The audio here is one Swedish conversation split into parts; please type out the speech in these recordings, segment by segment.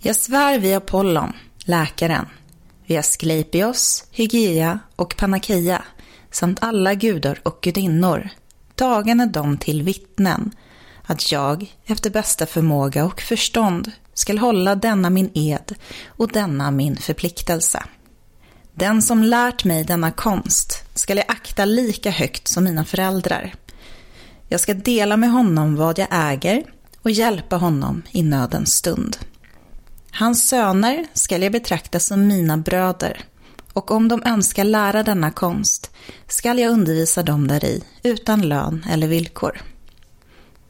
Jag svär vid Apollon, läkaren, vid Asklepios, Hygia och Panakia samt alla gudar och gudinnor, tagande dem till vittnen, att jag, efter bästa förmåga och förstånd, skall hålla denna min ed och denna min förpliktelse. Den som lärt mig denna konst skall jag akta lika högt som mina föräldrar. Jag ska dela med honom vad jag äger och hjälpa honom i nödens stund. Hans söner skall jag betrakta som mina bröder och om de önskar lära denna konst skall jag undervisa dem däri utan lön eller villkor.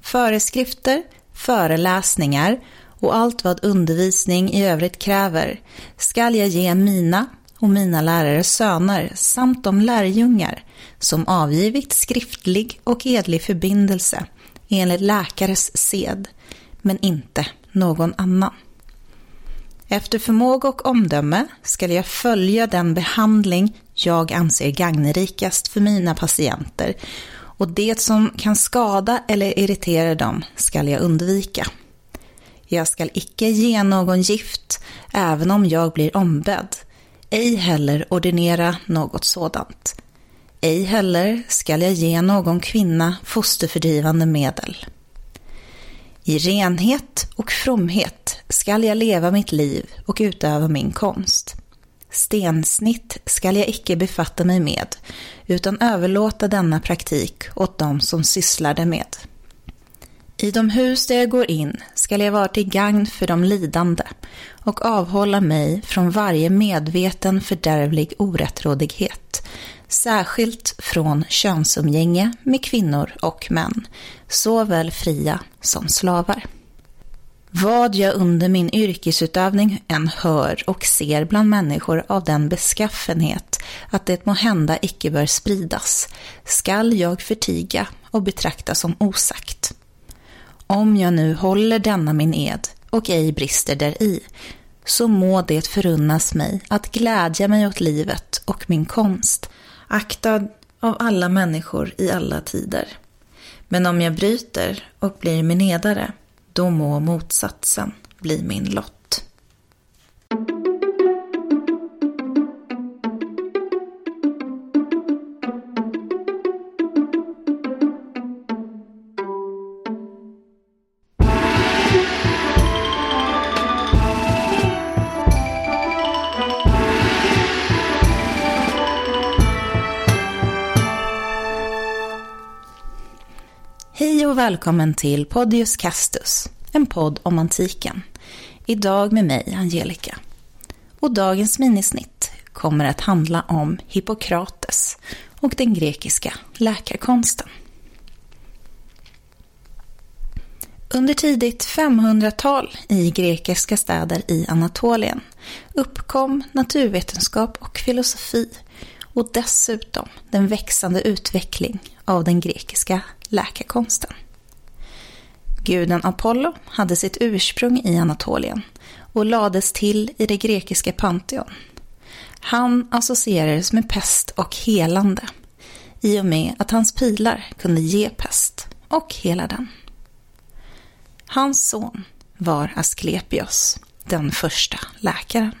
Föreskrifter, föreläsningar och allt vad undervisning i övrigt kräver skall jag ge mina och mina lärares söner samt de lärjungar som avgivit skriftlig och edlig förbindelse enligt läkares sed, men inte någon annan. Efter förmåga och omdöme skall jag följa den behandling jag anser gagnerikast för mina patienter och det som kan skada eller irritera dem skall jag undvika. Jag skall icke ge någon gift, även om jag blir ombedd, ej heller ordinera något sådant. Ej heller skall jag ge någon kvinna fosterfördrivande medel. I renhet och fromhet skall jag leva mitt liv och utöva min konst. Stensnitt skall jag icke befatta mig med, utan överlåta denna praktik åt dem som sysslar därmed. I de hus där jag går in skall jag vara till gagn för de lidande och avhålla mig från varje medveten fördärvlig orättrådighet, särskilt från könsumgänge med kvinnor och män, såväl fria som slavar. Vad jag under min yrkesutövning än hör och ser bland människor av den beskaffenhet att det må hända icke bör spridas, skall jag förtiga och betrakta som osagt. Om jag nu håller denna min ed och ej brister däri, så må det förunnas mig att glädja mig åt livet och min konst, aktad av alla människor i alla tider. Men om jag bryter och blir min nedare, då må motsatsen bli min lott. Välkommen till Podius Castus, en podd om antiken. Idag med mig, Angelica. Och dagens minisnitt kommer att handla om Hippokrates och den grekiska läkarkonsten. Under tidigt 500-tal i grekiska städer i Anatolien uppkom naturvetenskap och filosofi och dessutom den växande utveckling av den grekiska läkarkonsten. Guden Apollo hade sitt ursprung i Anatolien och lades till i det grekiska Pantheon. Han associerades med pest och helande i och med att hans pilar kunde ge pest och hela den. Hans son var Asklepios, den första läkaren.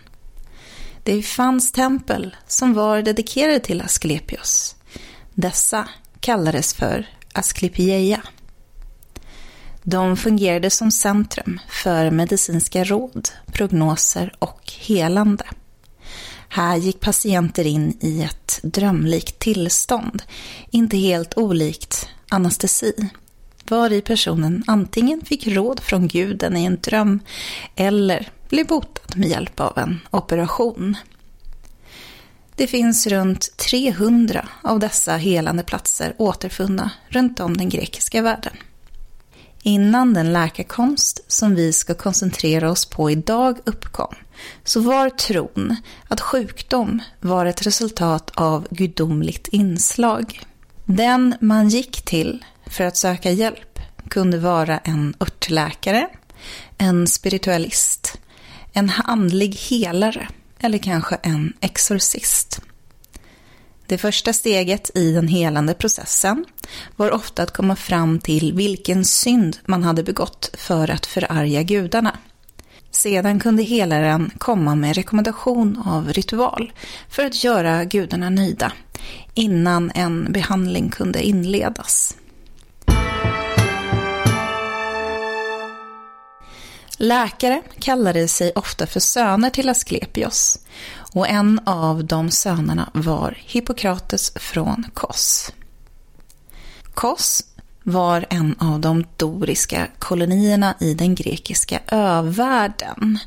Det fanns tempel som var dedikerade till Asklepios. Dessa kallades för Asklepieia. De fungerade som centrum för medicinska råd, prognoser och helande. Här gick patienter in i ett drömlikt tillstånd, inte helt olikt anestesi, var i personen antingen fick råd från guden i en dröm eller blev botad med hjälp av en operation. Det finns runt 300 av dessa helande platser återfunna runt om den grekiska världen. Innan den läkarkonst som vi ska koncentrera oss på idag uppkom så var tron att sjukdom var ett resultat av gudomligt inslag. Den man gick till för att söka hjälp kunde vara en örtläkare, en spiritualist, en andlig helare eller kanske en exorcist. Det första steget i den helande processen var ofta att komma fram till vilken synd man hade begått för att förarga gudarna. Sedan kunde helaren komma med rekommendation av ritual för att göra gudarna nöjda innan en behandling kunde inledas. Läkare kallade sig ofta för söner till Asklepios och en av de sönerna var Hippokrates från Kos. Kos var en av de doriska kolonierna i den grekiska övärlden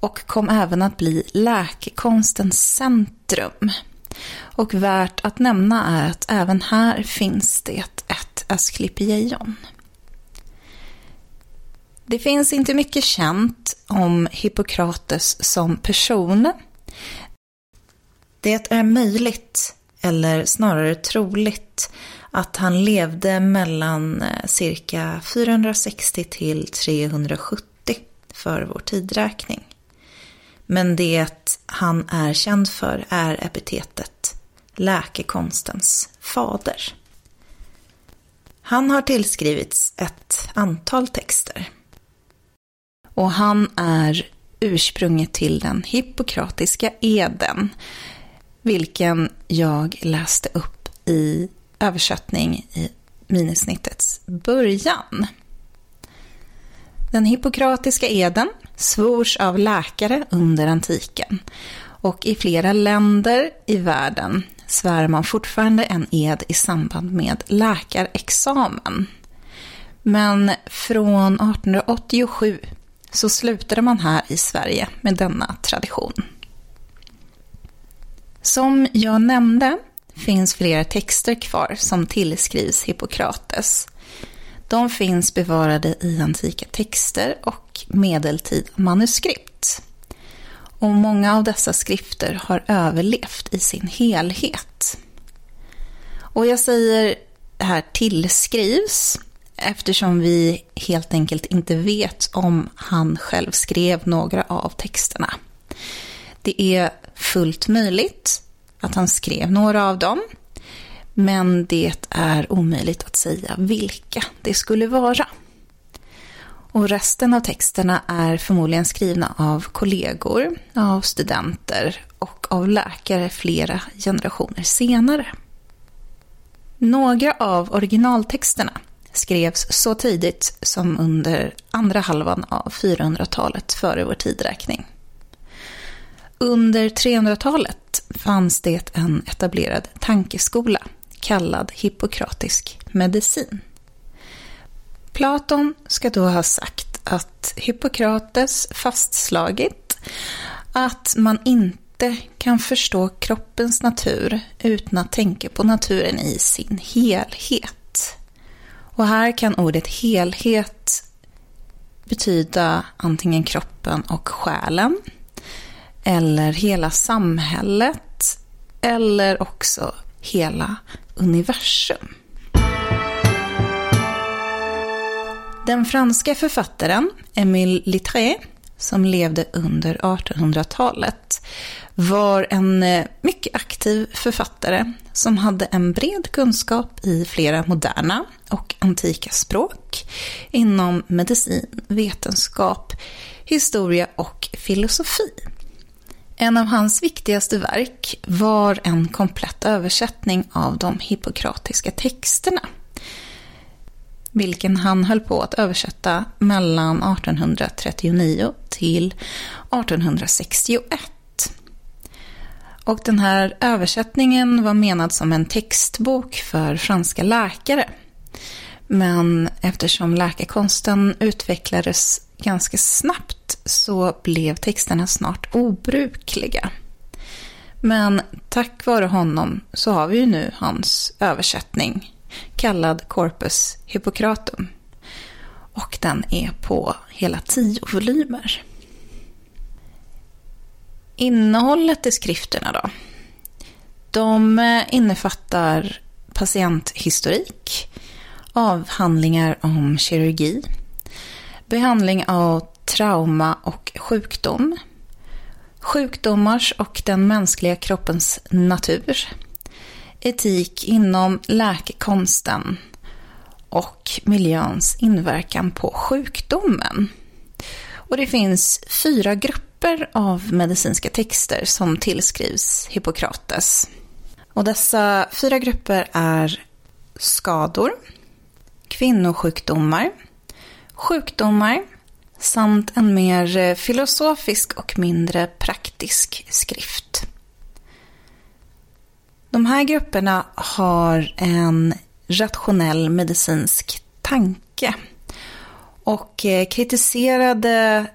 och kom även att bli läkekonstens centrum. Och värt att nämna är att även här finns det ett Asklepieion. Det finns inte mycket känt om Hippokrates som person. Det är möjligt, eller snarare troligt, att han levde mellan eh, cirka 460 till 370 för vår tidräkning. Men det han är känd för är epitetet läkekonstens fader. Han har tillskrivits ett antal texter. Och han är ursprunget till den hippokratiska eden, vilken jag läste upp i översättning i minisnittets början. Den hippokratiska eden svors av läkare under antiken och i flera länder i världen svär man fortfarande en ed i samband med läkarexamen. Men från 1887 så slutade man här i Sverige med denna tradition. Som jag nämnde finns flera texter kvar som tillskrivs Hippokrates. De finns bevarade i antika texter och medeltida manuskript. Och många av dessa skrifter har överlevt i sin helhet. Och jag säger här tillskrivs eftersom vi helt enkelt inte vet om han själv skrev några av texterna. Det är fullt möjligt att han skrev några av dem, men det är omöjligt att säga vilka det skulle vara. Och resten av texterna är förmodligen skrivna av kollegor, av studenter och av läkare flera generationer senare. Några av originaltexterna skrevs så tidigt som under andra halvan av 400-talet före vår tidräkning. Under 300-talet fanns det en etablerad tankeskola kallad hippokratisk medicin. Platon ska då ha sagt att Hippokrates fastslagit att man inte kan förstå kroppens natur utan att tänka på naturen i sin helhet. Och här kan ordet helhet betyda antingen kroppen och själen, eller hela samhället, eller också hela universum. Den franska författaren Émile Littré, som levde under 1800-talet, var en eh, mycket aktiv författare som hade en bred kunskap i flera moderna och antika språk inom medicin, vetenskap, historia och filosofi. En av hans viktigaste verk var en komplett översättning av de hippokratiska texterna vilken han höll på att översätta mellan 1839 till 1861. Och den här översättningen var menad som en textbok för franska läkare. Men eftersom läkarkonsten utvecklades ganska snabbt så blev texterna snart obrukliga. Men tack vare honom så har vi ju nu hans översättning kallad Corpus Hippocratum. Och den är på hela tio volymer. Innehållet i skrifterna då? De innefattar patienthistorik, avhandlingar om kirurgi, behandling av trauma och sjukdom, sjukdomars och den mänskliga kroppens natur, etik inom läkekonsten och miljöns inverkan på sjukdomen. Och det finns fyra grupper av medicinska texter som tillskrivs Hippokrates. Och dessa fyra grupper är skador, kvinnosjukdomar, sjukdomar samt en mer eh, filosofisk och mindre praktisk skrift. De här grupperna har en rationell medicinsk tanke och eh, kritiserade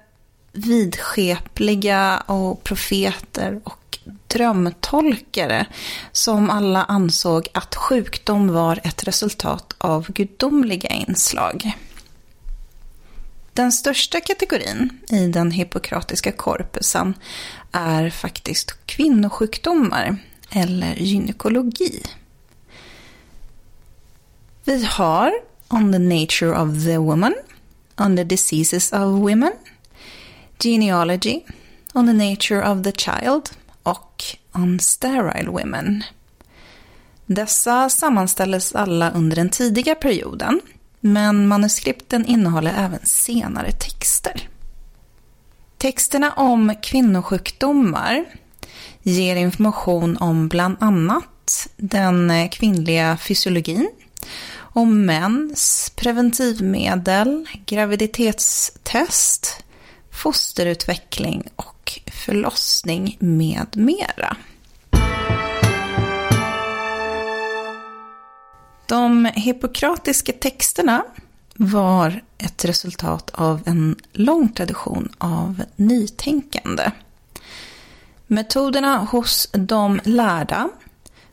vidskepliga och profeter och drömtolkare som alla ansåg att sjukdom var ett resultat av gudomliga inslag. Den största kategorin i den hippokratiska korpusen är faktiskt kvinnosjukdomar eller gynekologi. Vi har On the Nature of the Woman, On the Diseases of Women, Genealogy, On the Nature of the Child och On Sterile Women. Dessa sammanställdes alla under den tidiga perioden, men manuskripten innehåller även senare texter. Texterna om kvinnosjukdomar ger information om bland annat den kvinnliga fysiologin, om mens, preventivmedel, graviditetstest, fosterutveckling och förlossning med mera. De hippokratiska texterna var ett resultat av en lång tradition av nytänkande. Metoderna hos de lärda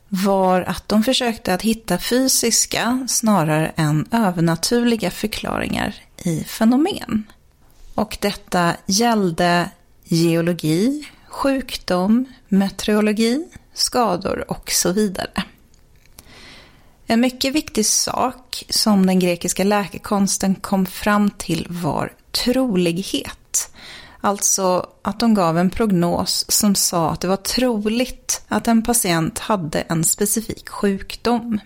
var att de försökte att hitta fysiska snarare än övernaturliga förklaringar i fenomen. Och detta gällde geologi, sjukdom, meteorologi, skador och så vidare. En mycket viktig sak som den grekiska läkekonsten kom fram till var trolighet. Alltså att de gav en prognos som sa att det var troligt att en patient hade en specifik sjukdom.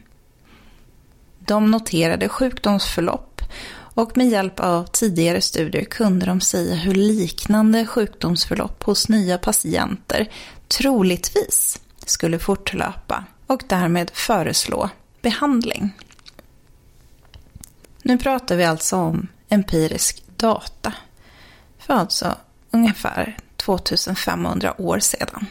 De noterade sjukdomsförlopp och med hjälp av tidigare studier kunde de säga hur liknande sjukdomsförlopp hos nya patienter troligtvis skulle fortlöpa och därmed föreslå behandling. Nu pratar vi alltså om empirisk data för alltså ungefär 2500 år sedan.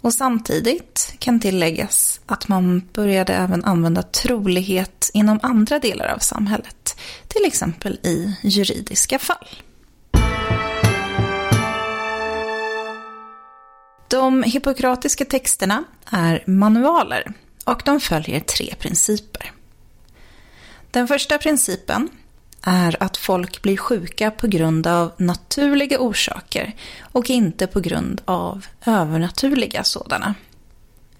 Och samtidigt kan tilläggas att man började även använda trolighet inom andra delar av samhället, till exempel i juridiska fall. De hippokratiska texterna är manualer och de följer tre principer. Den första principen är att folk blir sjuka på grund av naturliga orsaker och inte på grund av övernaturliga sådana.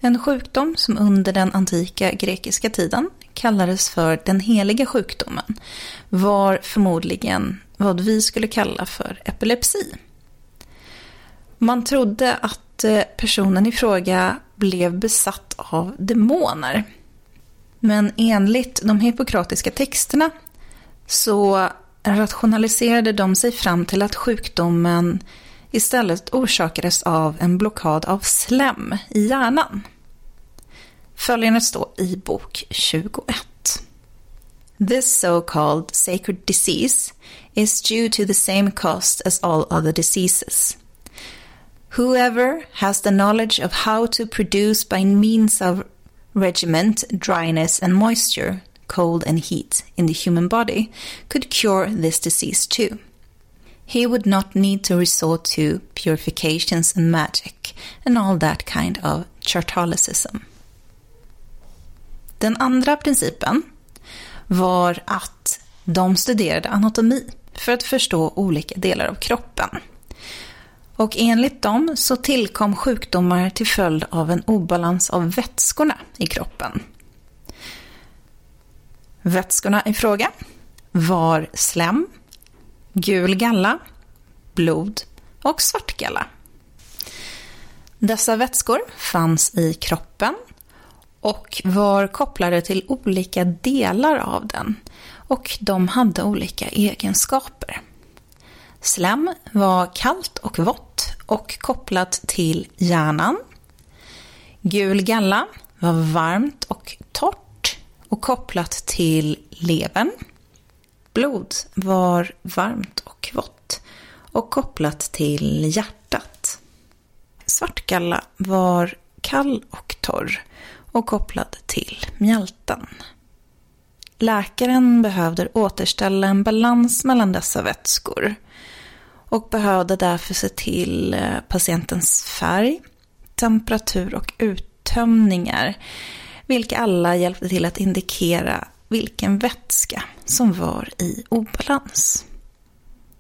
En sjukdom som under den antika grekiska tiden kallades för den heliga sjukdomen var förmodligen vad vi skulle kalla för epilepsi. Man trodde att eh, personen i fråga blev besatt av demoner. Men enligt de hippokratiska texterna så rationaliserade de sig fram till att sjukdomen istället orsakades av en blockad av slem i hjärnan. Följande står i bok 21. This so-called sacred disease is due to the same cost as all other diseases. Whoever has the knowledge of how to produce by means of regiment, dryness and moisture cold, and heat in the human body could cure this disease too. He would not need to resort to purifications and magic and all that kind of chartalicism. Den andra principen var att de studerade anatomi för att förstå olika delar av kroppen. Och enligt dem så tillkom sjukdomar till följd av en obalans av vätskorna i kroppen. Vätskorna i fråga var slem, gul galla, blod och svartgalla. Dessa vätskor fanns i kroppen och var kopplade till olika delar av den och de hade olika egenskaper. Slem var kallt och vått och kopplat till hjärnan. Gul galla var varmt och torrt och kopplat till levern. Blod var varmt och vått och kopplat till hjärtat. Svartgalla var kall och torr och kopplad till mjälten. Läkaren behövde återställa en balans mellan dessa vätskor och behövde därför se till eh, patientens färg, temperatur och uttömningar, vilka alla hjälpte till att indikera vilken vätska som var i obalans.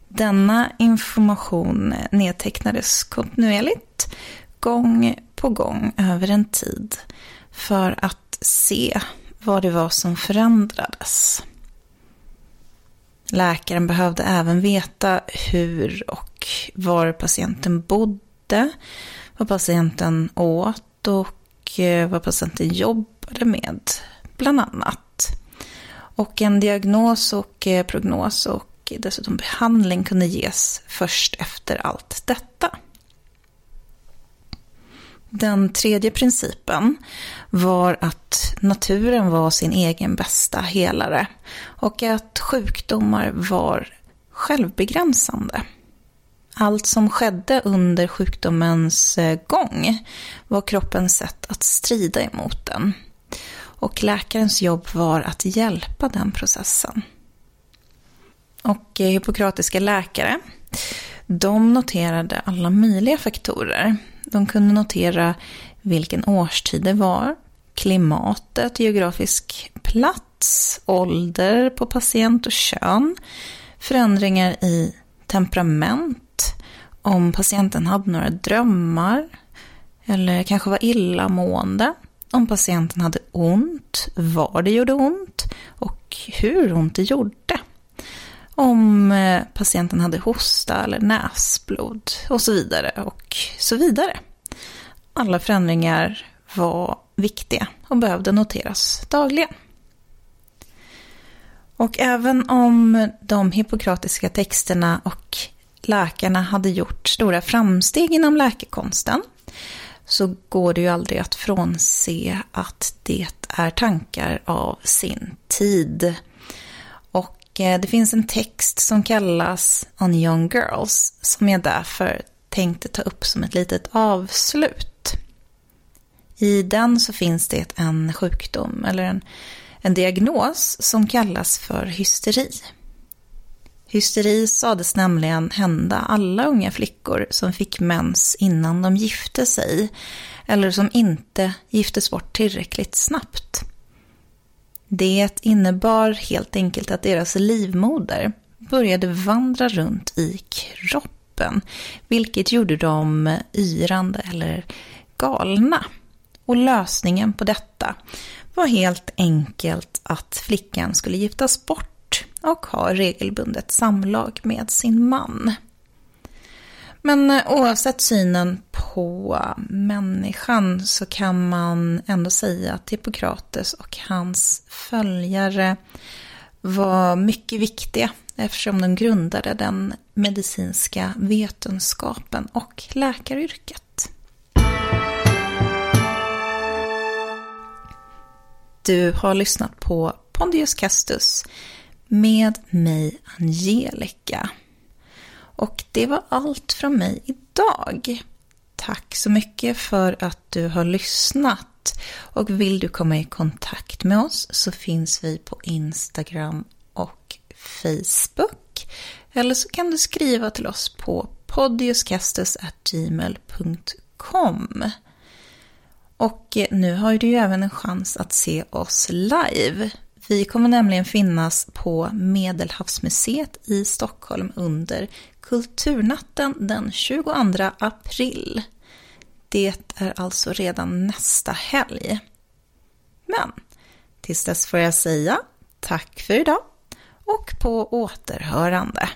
Denna information nedtecknades kontinuerligt, gång på gång över en tid, för att se vad det var som förändrades. Läkaren behövde även veta hur och var patienten bodde, vad patienten åt och eh, vad patienten jobbade med, bland annat. Och en diagnos och eh, prognos och dessutom behandling kunde ges först efter allt detta. Den tredje principen var att naturen var sin egen bästa helare och att sjukdomar var självbegränsande. Allt som skedde under sjukdomens eh, gång var kroppens sätt att strida emot den. Och läkarens jobb var att hjälpa den processen. Och eh, hippokratiska läkare, de noterade alla möjliga faktorer de kunde notera vilken årstid det var, klimatet, geografisk plats, ålder på patient och kön, förändringar i temperament, om patienten hade några drömmar eller kanske var illamående, om patienten hade ont, var det gjorde ont och hur ont det gjorde. Om eh, patienten hade hosta eller näsblod och så vidare och så vidare. Alla förändringar var viktiga och behövde noteras dagligen. Och även om de hippokratiska texterna och läkarna hade gjort stora framsteg inom läkekonsten så går det ju aldrig att frånse att det är tankar av sin tid. Och det finns en text som kallas On Young Girls som jag därför tänkte ta upp som ett litet avslut. I den så finns det en sjukdom eller en, en diagnos som kallas för hysteri. Hysteri sades nämligen hända alla unga flickor som fick mens innan de gifte sig eller som inte giftes bort tillräckligt snabbt. Det innebar helt enkelt att deras livmoder började vandra runt i kroppen, vilket gjorde dem yrande eller galna. Och lösningen på detta var helt enkelt att flickan skulle giftas bort och ha regelbundet samlag med sin man. Men eh, oavsett synen på människan så kan man ändå säga att Hippokrates och hans följare var mycket viktiga eftersom de grundade den medicinska vetenskapen och läkaryrket. Du har lyssnat på Pondius Castus med mig Angelica. Och det var allt från mig idag. Tack så mycket för att du har lyssnat. Och vill du komma i kontakt med oss så finns vi på Instagram och Facebook. Eller så kan du skriva till oss på podiuscastus.gmail.com. Och nu har du ju även en chans att se oss live. Vi kommer nämligen finnas på Medelhavsmuseet i Stockholm under Kulturnatten den 22 april. Det är alltså redan nästa helg. Men tills dess får jag säga tack för idag och på återhörande.